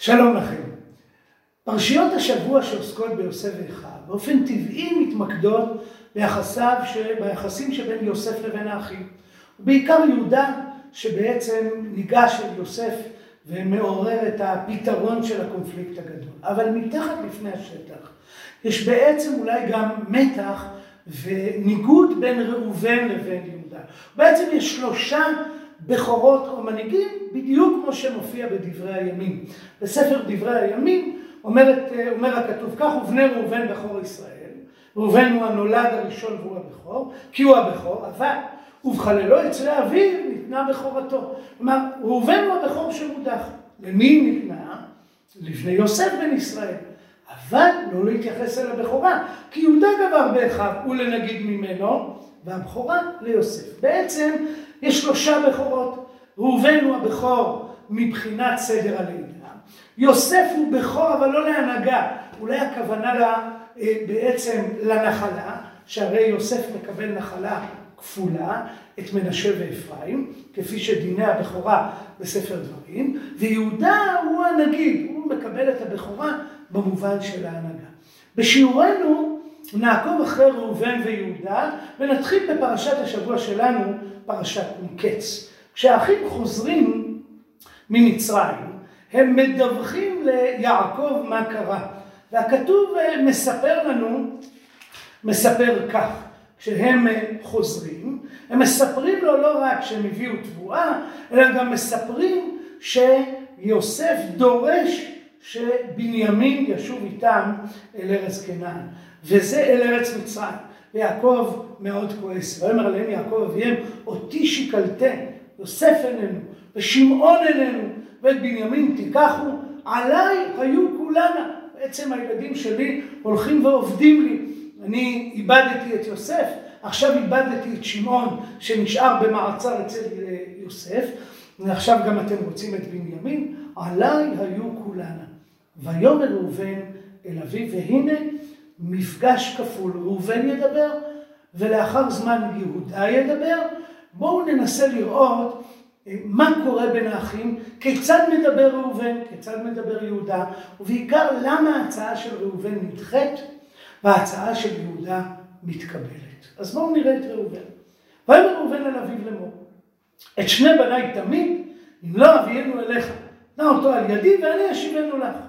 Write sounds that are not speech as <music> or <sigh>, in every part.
שלום לכם. פרשיות השבוע שעוסקות ביוסף ואחיו באופן טבעי מתמקדות ביחסיו, ביחסים שבין יוסף לבין האחים. ובעיקר יהודה שבעצם ניגש אל יוסף ומעורר את הפתרון של הקונפליקט הגדול. אבל מתחת לפני השטח יש בעצם אולי גם מתח וניגוד בין ראובן לבין יהודה. בעצם יש שלושה בכורות או מנהיגים, בדיוק כמו שמופיע בדברי הימים. בספר דברי הימים אומרת, אומר הכתוב כך, ובני ראובן בכור ישראל. ראובן הוא הנולד הראשון והוא הבכור, כי הוא הבכור, אבל ובחללו אצל אביו ניתנה בכורתו. כלומר, ראובן הוא הבכור שמודח. למי ניתנה? לבני יוסף בן ישראל. אבל לא להתייחס אל הבכורה, כי יהודה גבר באחיו ולנגיד ממנו, והבכורה ליוסף. בעצם יש שלושה בכורות. ראובן הוא הבכור מבחינת סדר הלידה. יוסף הוא בכור אבל לא להנהגה. אולי הכוונה לה, אה, בעצם לנחלה, שהרי יוסף מקבל נחלה כפולה, את מנשה ואפרים, כפי שדיני הבכורה בספר דברים, ויהודה הוא הנגיד, הוא מקבל את הבכורה במובן של ההנהגה. בשיעורנו נעקוב אחרי ראובן ויהודה ונתחיל בפרשת השבוע שלנו, פרשת מקץ. כשהאחים חוזרים ממצרים, הם מדווחים ליעקב מה קרה. והכתוב מספר לנו, מספר כך, כשהם חוזרים, הם מספרים לו לא רק שהם הביאו תבואה, אלא גם מספרים שיוסף דורש שבנימין ישוב איתם אל ארץ כנען, וזה אל ארץ מצרים. ויעקב מאוד כועס, ויאמר עליהם יעקב אביהם, אותי שיקלתם, יוסף איננו, ושמעון איננו, ואת בנימין תיקחו, עליי היו כולנה. בעצם הילדים שלי הולכים ועובדים לי. אני איבדתי את יוסף, עכשיו איבדתי את שמעון שנשאר במעצר אצל יוסף, ועכשיו גם אתם רוצים את בנימין, עליי היו כולנה. ויאמר ראובן אל אביו, והנה מפגש כפול, ראובן ידבר, ולאחר זמן יהודה ידבר. בואו ננסה לראות אה, מה קורה בין האחים, כיצד מדבר ראובן, כיצד מדבר יהודה, ובעיקר למה ההצעה של ראובן נדחית וההצעה של יהודה מתקבלת. אז בואו נראה את ראובן. ויאמר ראובן אל אביו לאמור, את שני בניי תמיד, אם לא אביאנו אליך, נע אותו על ידי ואני אשיבנו לך.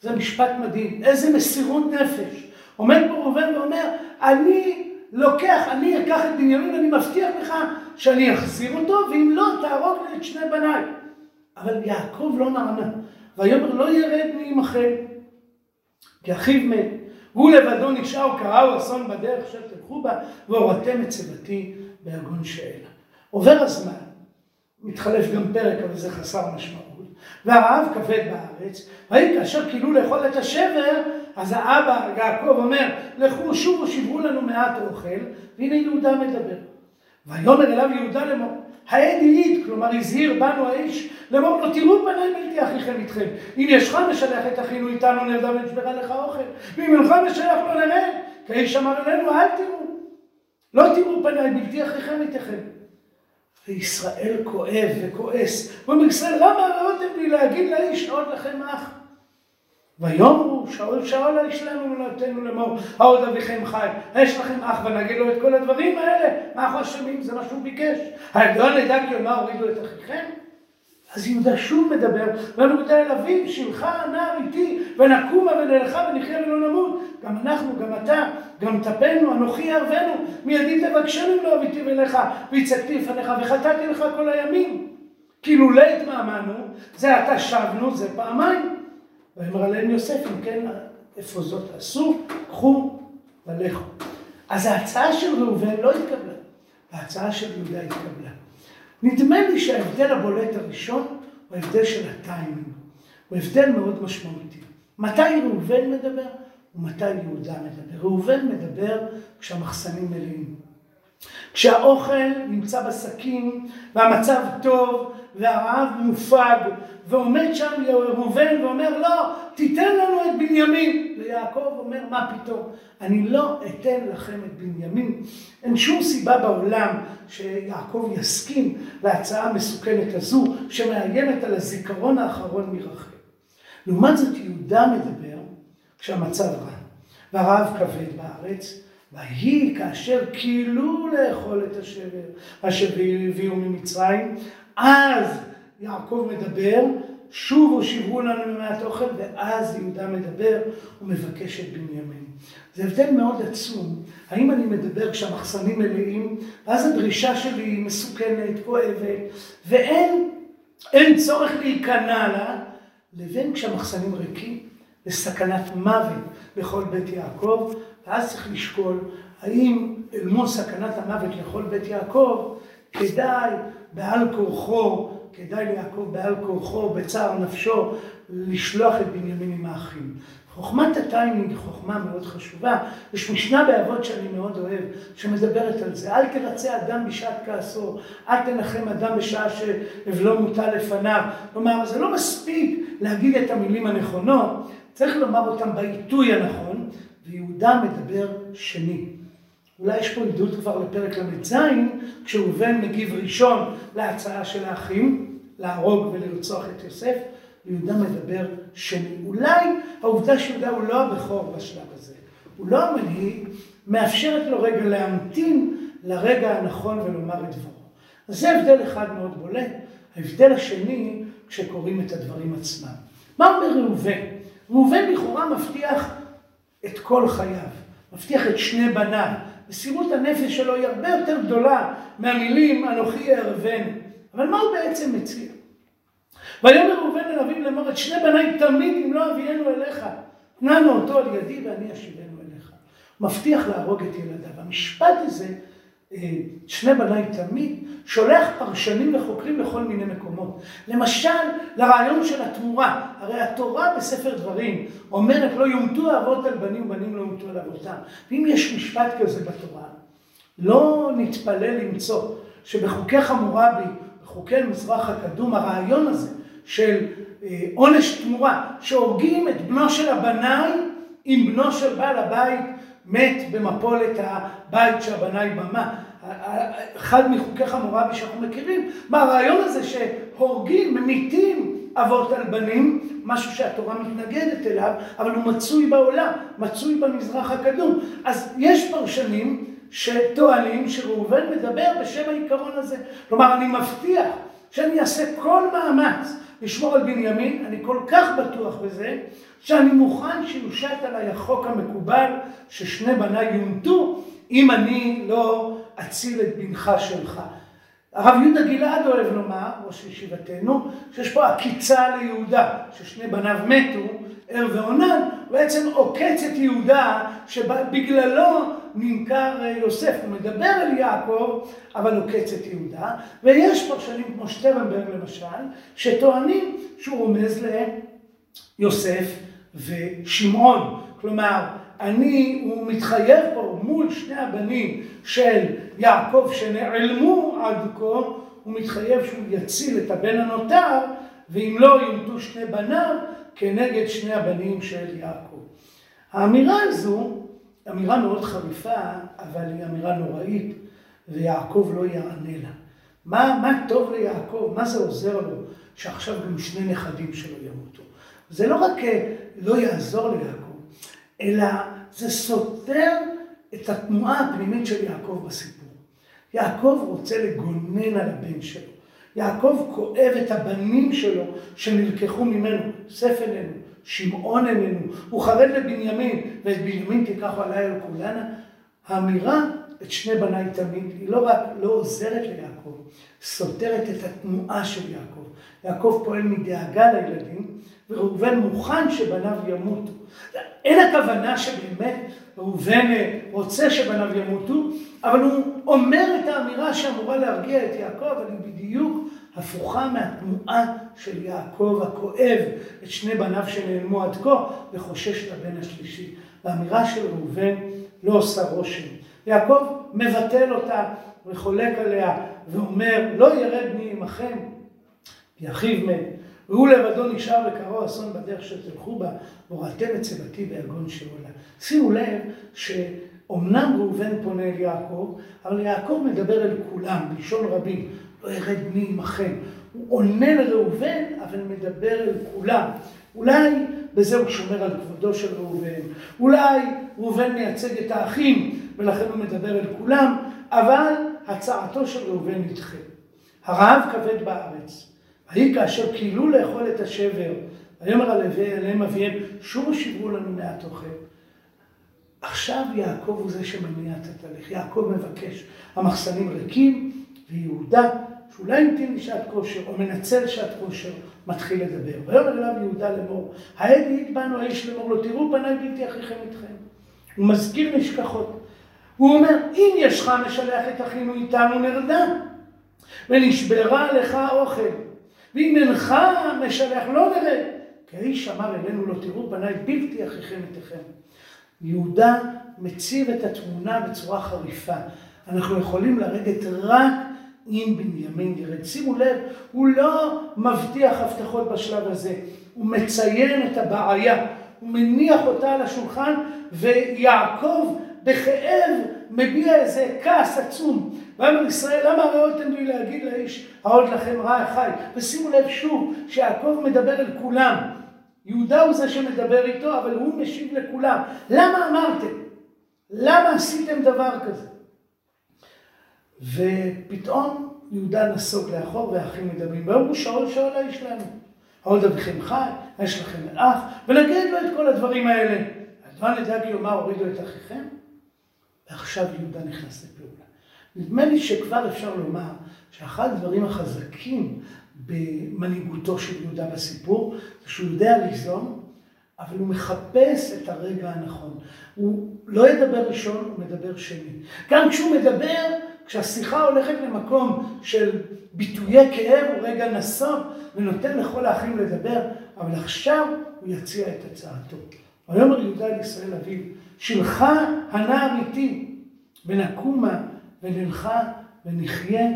זה משפט מדהים, איזה מסירות נפש. עומד פה ראובן ואומר, אני לוקח, אני אקח את בנימין ואני מבטיח לך שאני אחזיר אותו, ואם לא, תהרוג לי את שני בניי. אבל יעקב לא נענה, ויאמר לא ירד מעמכם, כי אחיו מת. הוא לבדו נשאר, קראו אסון בדרך אשר תלכו בה, והורדתם את צבתי ביגון שאלה. עובר הזמן, מתחלף גם פרק, אבל זה חסר משמעות. והרעב כבד בארץ, ויהי כאשר כילו לאכול את השבר, אז האבא יעקב אומר, לכו שובו שברו לנו מעט אוכל, והנה יהודה מדבר. ויאמר אליו יהודה לאמור, העד העיד, כלומר הזהיר בנו האיש, לאמור לא תראו פניי בלתי אחיכם איתכם. אם ישך משלח את אחינו איתנו נרדה ונשברה לך אוכל, ואם אינך משלח לא נראה, כי האיש אמר אלינו אל תראו. לא תראו פניי בלתי אחיכם איתכם. וישראל כואב וכועס. ואומר ישראל, למה ראותם לי להגיד לאיש עוד לכם אח? ויאמרו שאול שאול האיש לנו ונתנו לאמור העוד אביכם חי יש לכם אח ונגיד לו את כל הדברים האלה מה אנחנו אשמים זה מה שהוא ביקש לא נדע כי מה הורידו את אחיכם אז יהודה שוב מדבר ואנו בדי אל אביו שלך הנער איתי ונקומה ונלכה ונחיה ולא נמות. גם אנחנו גם אתה גם טפנו אנוכי אהבנו מידי תבקשנו אם לא אביתי אליך והצגתי לפניך וחטאתי לך כל הימים. כי לולא התמהמהנו זה עתה שבנו זה פעמיים. ויאמר עליהם יוסף, אם כן, איפה זאת עשו, קחו ולכו. אז ההצעה של ראובן לא התקבלה, ההצעה של יהודה התקבלה. נדמה לי שההבדל הבולט הראשון הוא ההבדל של הטיימינג. הוא הבדל מאוד משמעותי. מתי ראובן מדבר ומתי יהודה מדבר. ראובן מדבר כשהמחסנים מלאים. כשהאוכל נמצא בשקים והמצב טוב והרעב מופג ועומד שם ראובן ואומר לא תיתן לנו את בנימין. ויעקב אומר מה פתאום? אני לא אתן לכם את בנימין. אין שום סיבה בעולם שיעקב יסכים להצעה המסוכנת הזו שמאיימת על הזיכרון האחרון מרחל. לעומת זאת יהודה מדבר כשהמצב רע, והרעב כבד בארץ, ויהי כאשר כילו לאכול את השבר אשר הביאו ממצרים, אז יעקב מדבר, שובו שיברו לנו אוכל, ואז יהודה מדבר ומבקש את בנימין. זה הבדל מאוד עצום, האם אני מדבר כשהמחסנים מלאים, ואז הדרישה שלי היא מסוכנת, כואבת, ואין צורך להיכנע לה, לבין כשהמחסנים ריקים, לסכנת מוות בכל בית יעקב, ואז צריך לשקול האם אל מול סכנת המוות לכל בית יעקב, כדאי בעל כורחו, כדאי ליעקב בעל כורחו, בצער נפשו, לשלוח את בנימין עם האחים. חוכמת הטיימינג היא חוכמה מאוד חשובה. יש משנה באבות שאני מאוד אוהב, שמדברת על זה. אל תרצה אדם בשעת כעסו, אל תנחם אדם בשעה שאבלו מוטל לפניו. כלומר, זה לא מספיק להגיד את המילים הנכונות, צריך לומר אותם בעיתוי הנכון, ויהודה מדבר שני. אולי יש פה עדות כבר לפרק ל"ז, כשראובן מגיב ראשון להצעה של האחים, להרוג ולרצוח את יוסף, ויהודה מדבר שני. אולי העובדה שיהודה הוא לא הבכור בשלב הזה, הוא לא המנהיג, מאפשרת לו רגע להמתין לרגע הנכון ולומר את דברו. אז זה הבדל אחד מאוד בולט. ההבדל השני, כשקוראים את הדברים עצמם. מה אומר ראובן? ראובן לכאורה מבטיח את כל חייו, מבטיח את שני בניו. מסירות הנפש שלו היא הרבה יותר גדולה מהמילים אנוכי אערבנו. אבל מה הוא בעצם מציע? ויאמר ראובן אל אביו לאמור את שני בניי תמיד אם לא אביאנו אליך. תננו אותו על ידי ואני אשיבנו אליך. מבטיח להרוג את ילדיו. המשפט הזה, שני בניי תמיד, שולח פרשנים וחוקרים לכל מיני מקומות. למשל, לרעיון של התמורה. הרי התורה בספר דברים אומרת לא יומתו אבות על בנים ובנים לא יומתו על אבותם. ואם יש משפט כזה בתורה, לא נתפלא למצוא שבחוקי חמורבי, בחוקי מזרח הקדום, הרעיון הזה של אה, עונש תמורה, שהורגים את בנו של הבנאי אם בנו של בעל הבית מת במפולת הבית שהבנאי במה. אחד מחוקי חמורבי שאנחנו מכירים, מה הרעיון הזה שהורגים, ממיתים אבות על בנים, משהו שהתורה מתנגדת אליו, אבל הוא מצוי בעולם, מצוי במזרח הקדום. אז יש פרשנים שטוענים שראובן מדבר בשם העיקרון הזה. כלומר, אני מבטיח שאני אעשה כל מאמץ לשמור על בנימין, אני כל כך בטוח בזה, שאני מוכן שיושת עליי החוק המקובל ששני בניי יומתו, אם אני לא אציל את בנך שלך. הרב יהודה גלעד אוהב לומר, ראש ישיבתנו, שיש פה עקיצה ליהודה, ששני בניו מתו, ער ועונן, בעצם עוקץ את יהודה, שבגללו נמכר יוסף. הוא מדבר אל יעקב, אבל עוקץ את יהודה. ויש פרשנים כמו שטרנברג למשל, שטוענים שהוא רומז ליוסף ושמעון. כלומר, אני, הוא מתחייב פה מול שני הבנים של יעקב שנעלמו עד כה, הוא מתחייב שהוא יציל את הבן הנותר, ואם לא יומתו שני בניו, כנגד שני הבנים של יעקב. האמירה הזו, אמירה מאוד חריפה, אבל היא אמירה נוראית, ויעקב לא יענה לה. מה, מה טוב ליעקב? מה זה עוזר לו שעכשיו גם שני נכדים שלו ימותו? זה לא רק אה, לא יעזור ליעקב, אלא זה סותר את התנועה הפנימית של יעקב בסיפור. יעקב רוצה לגונן על הבן שלו. יעקב כואב את הבנים שלו שנלקחו ממנו, יוסף איננו, שמעון איננו, הוא חרד לבנימין, ואת בנימין תיקחו עליי על כולנה. האמירה, את שני בניי תמיד, היא לא רק לא עוזרת ליעקב, סותרת את התנועה של יעקב. יעקב פועל מדאגה לילדים, וראובן מוכן שבניו ימותו. אין הכוונה שבאמת ראובן רוצה שבניו ימותו, אבל הוא אומר את האמירה שאמורה להרגיע את יעקב, אבל היא בדיוק הפוכה מהתנועה של יעקב הכואב את שני בניו שנעלמו עד כה, וחושש לבן השלישי. והאמירה של ראובן לא עושה רושם. יעקב מבטל אותה וחולק עליה ואומר, לא ירד מי עמכם, כי אחיו מת. והוא לבדו נשאר וקרוא אסון בדרך שתלכו בה, והורדתם את צבתי ביגון שאולה. שימו לב שאומנם ראובן פונה אל יעקב, אבל יעקב מדבר אל כולם, בלשון רבים, לא ירד מי עמכם. הוא עונה לראובן, אבל מדבר אל כולם. אולי בזה הוא שומר על כבודו של ראובן, אולי ראובן מייצג את האחים ולכן הוא מדבר אל כולם, אבל הצעתו של ראובן נדחה. הרעב כבד בארץ, ויהי כאשר קילו לאכול את השבר, ויאמר עליהם אביהם, שוב השיבו לנו מעט אוכל. עכשיו יעקב הוא זה שמניע את התהליך, יעקב מבקש, המחסנים ריקים, ויהודה, שאולי המתין לשעת כושר, או מנצל שעת כושר, מתחיל לדבר. ויאמר אליו יהודה לאמור, העד העיד בנו האיש לאמור לו, תראו פניי בלתי אחיכם איתכם. הוא מזכיר נשכחות. הוא אומר, אם ישך משלח את אחינו איתנו נרדה, ונשברה לך אוכל, ואם אינך משלח לא נרד, כי האיש אמר אלינו לא תראו פניי בלתי אחיכם איתכם. יהודה מציב את התמונה בצורה חריפה. אנחנו יכולים לרדת רק אם בנימין ירד. שימו לב, הוא לא מבטיח הבטחות בשלב הזה, הוא מציין את הבעיה, הוא מניח אותה על השולחן, ויעקב בכאב מביע איזה כעס עצום. ואמר ישראל, למה הראותם לי להגיד לאיש, העוד לכם רע החי? ושימו לב שוב, שיעקב מדבר אל כולם. יהודה הוא זה שמדבר איתו, אבל הוא משיב לכולם. למה אמרתם? למה עשיתם דבר כזה? ופתאום יהודה נסוג לאחור והאחים מדברים. ואמרו שאול שאול האיש לנו. העוד אביכם חי, יש לכם מלאך, ונגיד לו את כל הדברים האלה. אדוני נדע כי יאמר הורידו את אחיכם? ועכשיו יהודה נכנס לפעולה. נדמה לי שכבר אפשר לומר שאחד הדברים החזקים במנהיגותו של יהודה בסיפור, זה שהוא יודע ליזום, אבל הוא מחפש את הרגע הנכון. הוא לא ידבר ראשון, הוא מדבר שני. גם כשהוא מדבר, כשהשיחה הולכת למקום של ביטויי כאב, הוא רגע נסוג ונותן לכל האחים לדבר, אבל עכשיו הוא יציע את הצעתו. ויאמר יהודה אל ישראל אביו, שלך הנער איתי, ונקומה ונלכה ונחיה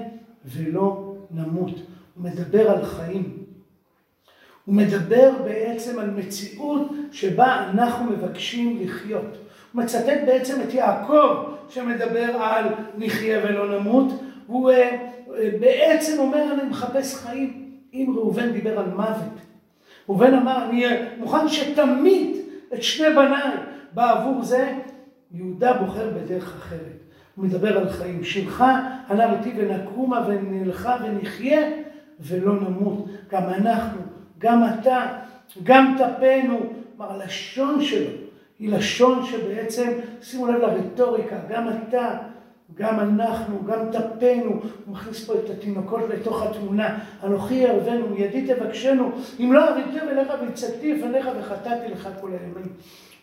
ולא נמות. הוא מדבר על חיים. הוא מדבר בעצם על מציאות שבה אנחנו מבקשים לחיות. מצטט בעצם את יעקב שמדבר על נחיה ולא נמות, הוא אה, בעצם אומר אני מחפש חיים. אם ראובן דיבר על מוות, ראובן אמר אני מוכן שתמיד את שני בניי בעבור זה, יהודה בוחר בדרך אחרת. הוא מדבר על חיים. שלך הנער איתי ונקומה ונלכה ונחיה ולא נמות. גם אנחנו, גם אתה, גם טפנו. כלומר, הלשון שלו היא לשון שבעצם, שימו לב לרטוריקה, גם אתה, גם אנחנו, גם טפנו, הוא מכניס פה את התינוקות לתוך התמונה, אנוכי אהבנו, מידי תבקשנו, אם לא אריתם אליך והצגתי לפניך וחטאתי לך כל הימים.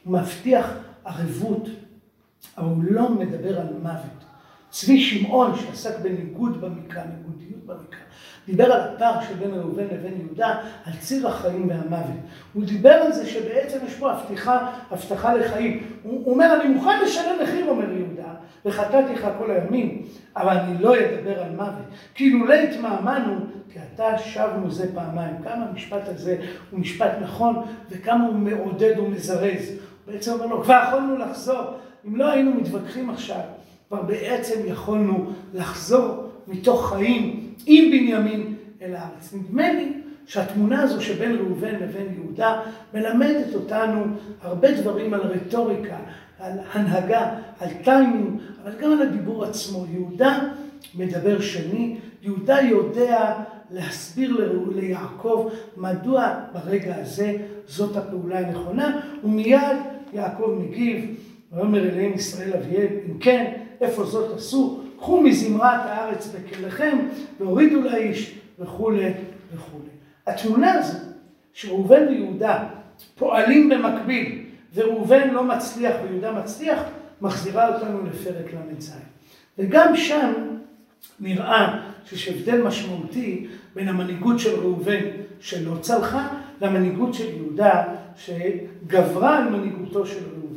הוא מבטיח ערבות, אבל הוא לא מדבר על מוות. צבי שמעון, שעסק בניגוד במקרא, ניגודיות במקרא, דיבר על הפער שבין ראובן לבין יהודה, על ציר החיים והמוות. הוא דיבר על זה שבעצם יש פה הבטחה, הבטחה לחיים. הוא, אומר, אני מוכן לשלם מחיר, אומר יהודה, וחטאתי לך כל הימים, אבל אני לא אדבר על מוות. כי לולא התמהמהנו, כי אתה שבנו זה פעמיים. כמה המשפט הזה הוא משפט נכון, וכמה הוא מעודד ומזרז. בעצם אומר לו, כבר יכולנו לחזור. אם לא היינו מתווכחים עכשיו, כבר בעצם יכולנו לחזור מתוך חיים עם בנימין אל הארץ. נדמה לי שהתמונה הזו שבין ראובן לבין יהודה מלמדת אותנו הרבה דברים על רטוריקה, על הנהגה, על טיימינג, אבל גם על הדיבור עצמו. יהודה מדבר שני, יהודה יודע להסביר ליעקב מדוע ברגע הזה זאת הפעולה הנכונה, ומיד יעקב מגיב, ואומר אליהם ישראל אביהם, אם כן, איפה זאת עשו? קחו מזמרת הארץ בכליכם והורידו לאיש וכולי וכולי. התמונה הזו שראובן ויהודה פועלים במקביל וראובן לא מצליח ויהודה מצליח, מחזירה אותנו לפרק ל"ז. וגם שם נראה שיש הבדל משמעותי בין המנהיגות של ראובן שלא צלחה למנהיגות של יהודה שגברה על מנהיגותו של ראובן.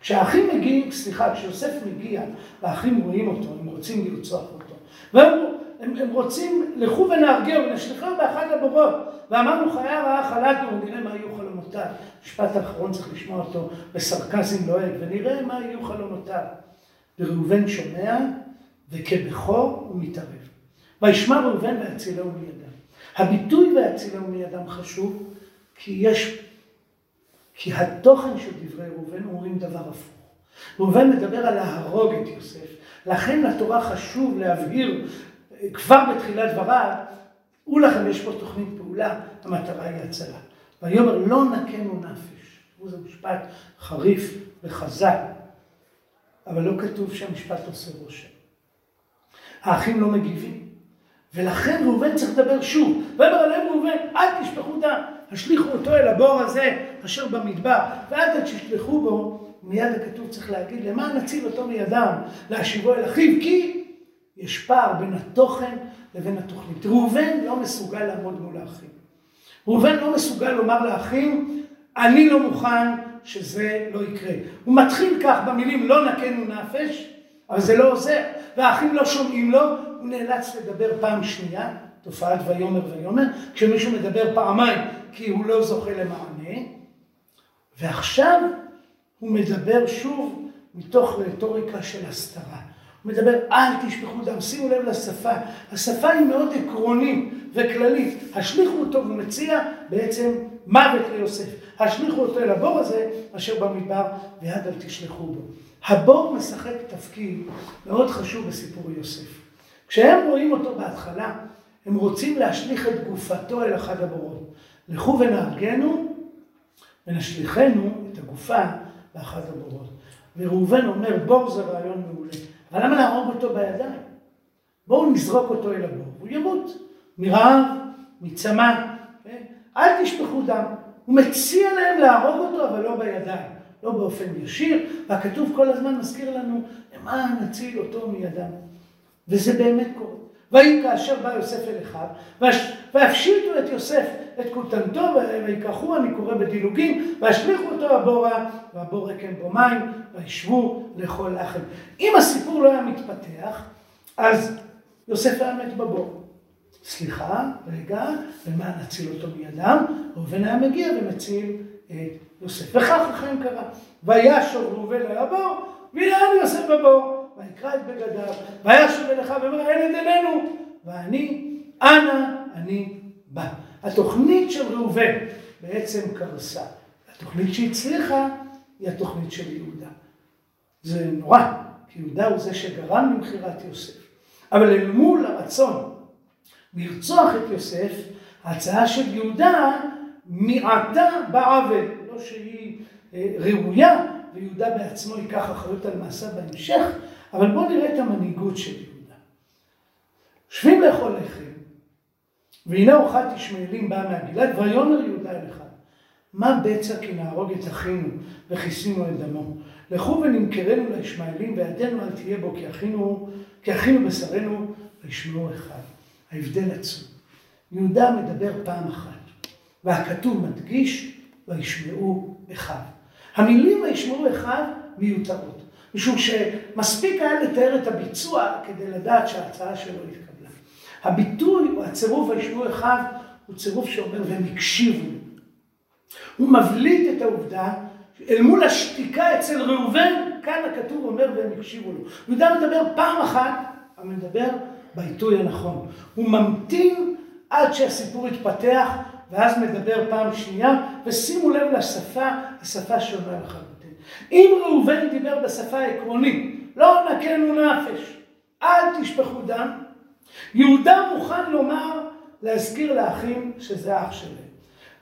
כשהאחים מגיעים, סליחה, כשיוסף מגיע והאחים רואים אותו, הם רוצים לרצוח אותו. והם הם, הם רוצים, לכו ונהרגהו ונשלחו באחד הבורות. ואמרנו חיה רעה חלטנו ונראה מה יהיו חלומותיו. משפט האחרון צריך לשמוע אותו בסרקזם לוהג, ונראה מה יהיו חלומותיו. וראובן שומע, וכבכור הוא מתערב. וישמע ראובן והצילהו מידם. הביטוי והצילהו מידם חשוב, כי יש כי התוכן של דברי ראובן אומרים דבר הפוך. ראובן מדבר על להרוג את יוסף. לכן לתורה חשוב להבהיר כבר בתחילת דבריו, ולכם יש פה תוכנית פעולה, המטרה היא הצלה. ויאמר לא נקנו נפש. זה משפט חריף וחזק, אבל לא כתוב שהמשפט עושה רושם. האחים לא מגיבים. ולכן ראובן צריך לדבר שוב. ויאמר עליהם ראובן, אל תשפכו דם, השליכו אותו אל הבור הזה אשר במדבר, ואל תשלחו בו, מיד הכתוב צריך להגיד, למען נציל אותו מידם, להשיבו אל אחיו, כי יש פער בין התוכן לבין התוכנית. ראובן לא מסוגל לעמוד מול האחים. ראובן לא מסוגל לומר לאחים, אני לא מוכן שזה לא יקרה. הוא מתחיל כך במילים לא נקנו נפש, אבל זה לא עוזר, והאחים לא שומעים לו, נאלץ לדבר פעם שנייה, תופעת ויאמר ויאמר, כשמישהו מדבר פעמיים כי הוא לא זוכה למענה, ועכשיו הוא מדבר שוב מתוך רטוריקה של הסתרה. הוא מדבר, אל תשפכו דם, שימו לב לשפה. השפה היא מאוד עקרונית וכללית. השליכו אותו, הוא מציע בעצם מוות ליוסף. השליכו אותו אל הבור הזה, אשר במדבר, ויד אל תשלחו בו. הבור משחק תפקיד מאוד חשוב בסיפור יוסף. כשהם רואים אותו בהתחלה, הם רוצים להשליך את גופתו אל אחד הבורות. לכו ונהרגנו ונשליכנו את הגופה לאחד הבורות. וראובן אומר, בור זה רעיון מעולה. אבל למה להרוג אותו בידיים? בואו נזרוק אותו אל הבור, הוא ימות מרעב, מצמא, כן? אל תשפכו דם. הוא מציע להם להרוג אותו, אבל לא בידיים, לא באופן ישיר, והכתוב כל הזמן מזכיר לנו, למען נציל אותו מידם. וזה באמת קורה. ויהי כאשר בא יוסף אל אחיו, והפשיטו את יוסף את כותנתו, ויקחו, אני קורא בדילוגים, והשליכו אותו הבורה, והבור רקם בו מים, וישבו לכל לחם. אם הסיפור לא היה מתפתח, אז יוסף היה מת בבור. סליחה, רגע, ומה נציל אותו מידם? ראובן היה מגיע ומציל את יוסף. וכך החיים קרה. וישוב ראובן אל הבור, והנה יוסף בבור. ויקרא את בגדיו, וישוב אליך ואומר הילד אלינו, ואני, אנה אני בא. התוכנית של ראובן בעצם קרסה. התוכנית שהצליחה היא התוכנית של יהודה. זה נורא, כי יהודה הוא זה שגרם למכירת יוסף. אבל אל מול הרצון לרצוח את יוסף, ההצעה של יהודה מיעטה בעוול, לא שהיא אה, ראויה, ויהודה בעצמו ייקח אחריות על מעשה בהמשך, אבל בואו נראה את המנהיגות של יהודה. יושבים לאכול לחם, והנה אורחת ישמעאלים באה מהגלעד, ויאמר יהודה אל אחד, מה בצע כי נהרוג את אחינו וכיסינו את דמו? לכו ונמכרנו לישמעאלים וידנו אל תהיה בו כי אחינו, כי אחינו בשרנו וישמעו אחד. ההבדל עצום. יהודה מדבר פעם אחת, והכתוב מדגיש וישמעו אחד. המילים וישמעו אחד מיותרות. משום שמספיק היה לתאר את הביצוע כדי לדעת שההצעה שלו התקבלה. הביטוי או הצירוף הישבו אחד הוא צירוף שאומר והם הקשיבו. הוא מבליט את העובדה אל מול השתיקה אצל ראובן, כאן הכתוב אומר והם הקשיבו לו. יהודה מדבר פעם אחת, אבל מדבר בעיתוי הנכון. הוא ממתין עד שהסיפור יתפתח, ואז מדבר פעם שנייה, ושימו לב לשפה, השפה שונה לחלוטין. אם ראובן דיבר בשפה עקרונית, לא נקנו נפש, אל תשפכו דם, יהודה מוכן לומר, להזכיר לאחים שזה אח שלהם.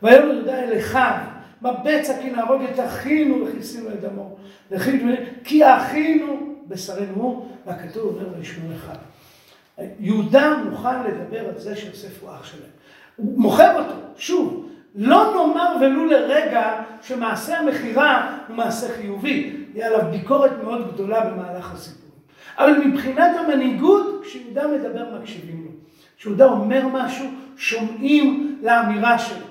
ויאמר יהודה אל אחיו, מה בצע כי נהרוג את אחינו וכיסינו את דמו. כי אחינו בשרנו הוא, והכתוב אומר וישמעו אחד. יהודה מוכן לדבר על זה שיוסף הוא אח שלהם. הוא מוכר אותו, שוב, לא נאמר ולו לרגע שמעשה המכירה הוא מעשה חיובי. יהיה עליו ביקורת מאוד גדולה במהלך הסיפור. אבל מבחינת המנהיגות, כשיהודה מדבר מקשיבים לו. כשיהודה אומר משהו, שומעים לאמירה שלו.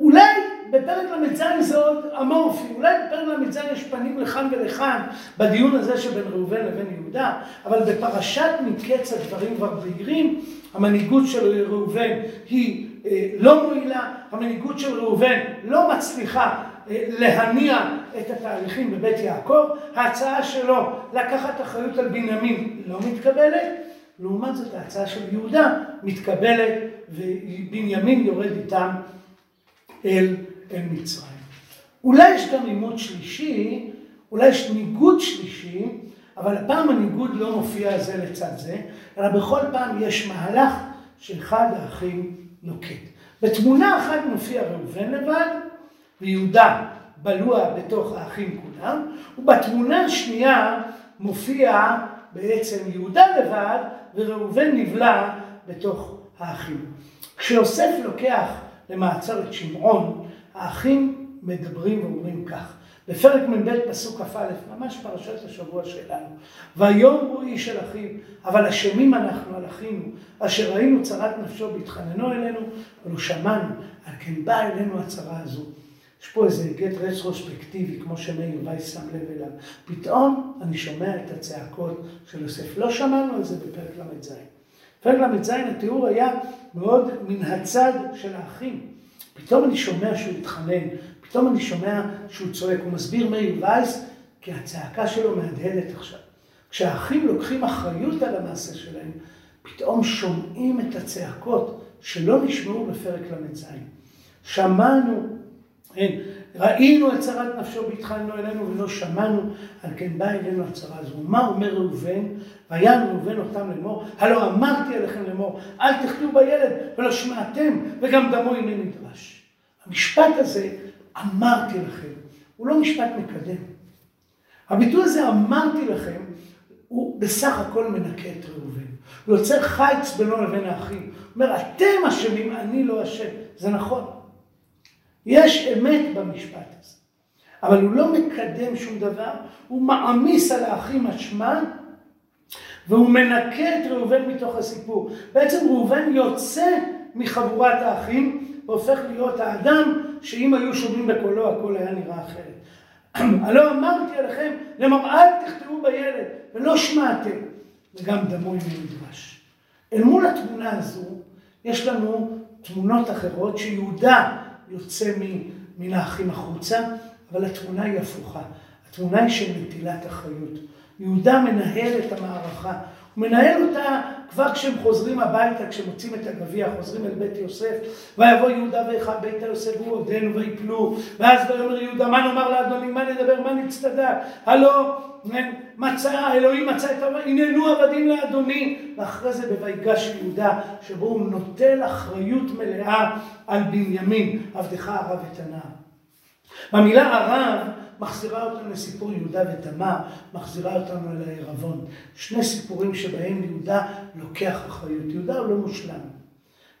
אולי בפרק ל"ז זה עוד אמורפי, אולי בפרק ל"ז יש פנים לכאן ולכאן בדיון הזה שבין ראובן לבין יהודה, אבל בפרשת מקץ הדברים כבר בהירים, המנהיגות של ראובן היא לא מועילה, המנהיגות של ראובן לא מצליחה אה, להניע את התהליכים בבית יעקב, ההצעה שלו לקחת אחריות על בנימין לא מתקבלת, לעומת זאת ההצעה של יהודה מתקבלת ובנימין יורד איתם אל, אל מצרים. אולי יש גם עימות שלישי, אולי יש ניגוד שלישי, אבל הפעם הניגוד לא מופיע זה לצד זה, אלא בכל פעם יש מהלך שאחד האחים נוקט. בתמונה אחת מופיע ראובן לבד, ויהודה בלוע בתוך האחים כולם, ובתמונה השנייה מופיע בעצם יהודה לבד, וראובן נבלע בתוך האחים. כשיוסף לוקח למעצר את שמעון, האחים מדברים ואומרים כך. בפרק מ"ב פסוק כ"א, ממש פרשת השבוע שלנו. ויום הוא איש אל אחיו, אבל אשמים אנחנו על אחינו, אשר ראינו צרת נפשו בהתחננו אלינו, ולא שמענו, על כן באה אלינו הצרה הזו. יש פה איזה גט רטרוספקטיבי, כמו שמאיר וייס שם לב אליו. פתאום אני שומע את הצעקות של יוסף. לא שמענו על זה בפרק ל"ז. בפרק ל"ז התיאור היה מאוד מן הצד של האחים. פתאום אני שומע שהוא התחנן, פתאום אני שומע שהוא צועק. הוא מסביר מאיר וייס, כי הצעקה שלו מהדהדת עכשיו. כשהאחים לוקחים אחריות על המעשה שלהם, פתאום שומעים את הצעקות שלא נשמעו בפרק ל"ז. שמענו כן, ראינו את צרת נפשו והתחלנו אלינו ולא שמענו, על כן בא אלינו הצרה הזו. מה אומר ראובן? ויען ראובן אותם לאמור, הלא אמרתי עליכם לאמור, אל תחטאו בילד ולא שמעתם, וגם דמו הנה נדרש. המשפט הזה, אמרתי לכם, הוא לא משפט מקדם. הביטוי הזה, אמרתי לכם, הוא בסך הכל מנקה את ראובן. הוא יוצר חיץ בינו לבין האחים. הוא אומר, אתם אשמים, אני לא אשם. זה נכון. יש אמת במשפט הזה. אבל הוא לא מקדם שום דבר, הוא מעמיס על האחים אשמה, והוא מנקה את ראובן מתוך הסיפור. בעצם ראובן יוצא מחבורת האחים, והופך להיות האדם שאם היו שומעים בקולו הכל היה נראה אחרת. <clears throat> הלא אמרתי עליכם, למר אל תחטאו בילד, ולא שמעתם, וגם דמו עם נדרש. אל מול התמונה הזו, יש לנו תמונות אחרות שיהודה יוצא מן האחים החוצה, אבל התמונה היא הפוכה. התמונה היא של נטילת אחריות. יהודה מנהל את המערכה. הוא מנהל אותה כבר כשהם חוזרים הביתה, כשמוצאים את הגביע, חוזרים אל בית יוסף, ויבוא יהודה ואחיו ביתה יוסף והוא עודנו ויפלו, ואז ויאמר יהודה, מה נאמר לאדוני, מה נדבר, מה נצטדק, הלא מצא, אלוהים מצא את העבדים, הננו עבדים לאדוני, ואחרי זה בויגש יהודה, שבו הוא נוטל אחריות מלאה על בנימין, עבדך הרב את הנער. במילה הרב מחזירה אותנו לסיפור יהודה ותמר, מחזירה אותנו אל הערבון. שני סיפורים שבהם יהודה לוקח אחריות. יהודה הוא לא מושלם.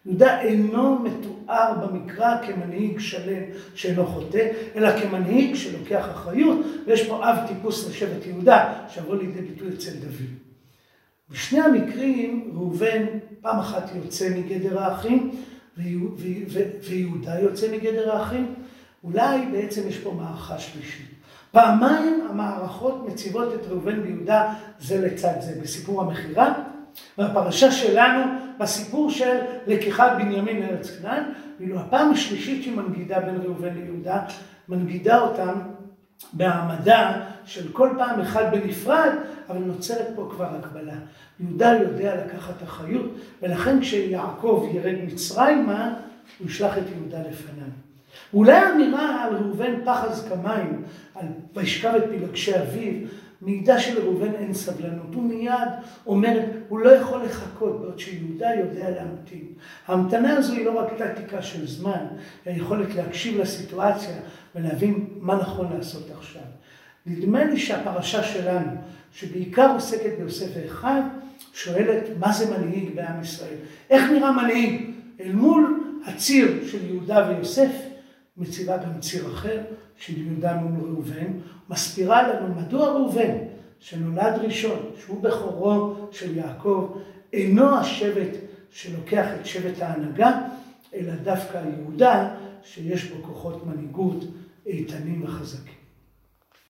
יהודה אינו מתואר במקרא כמנהיג שלם שאינו חוטא, אלא כמנהיג שלוקח אחריות, ויש פה אב טיפוס לשבט יהודה, שיבוא לידי ביטוי אצל דוד. בשני המקרים ראובן פעם אחת יוצא מגדר האחים, ויהודה יוצא מגדר האחים, אולי בעצם יש פה מערכה שלישית. פעמיים המערכות מציבות את ראובן ויהודה זה לצד זה. בסיפור המכירה, והפרשה שלנו בסיפור של לקיחת בנימין לארץ כנען, ואילו הפעם השלישית שהיא מנגידה בין ראובן ליהודה, מנגידה אותם בהעמדה של כל פעם אחד בנפרד, אבל נוצרת פה כבר הקבלה. יהודה יודע לקחת אחריות, ולכן כשיעקב ירד מצרימה, הוא ישלח את יהודה לפניו. אולי האמירה על ראובן פחז כמים, על וישכב את פילגשי אביו, מעידה שלראובן אין סבלנות. הוא מיד אומר, הוא לא יכול לחכות, בעוד שיהודה יודע להמתין. ההמתנה הזו היא לא רק טקטיקה של זמן, היא היכולת להקשיב לסיטואציה ולהבין מה נכון לעשות עכשיו. נדמה לי שהפרשה שלנו, שבעיקר עוסקת ביוסף ואחיו, שואלת מה זה מנהיג בעם ישראל. איך נראה מנהיג אל מול הציר של יהודה ויוסף? מציבה גם ציר אחר של יהודה מול ראובן, מסבירה לנו מדוע ראובן, שנולד ראשון, שהוא בכורו של יעקב, אינו השבט שלוקח את שבט ההנהגה, אלא דווקא יהודה, שיש בו כוחות מנהיגות איתנים וחזקים.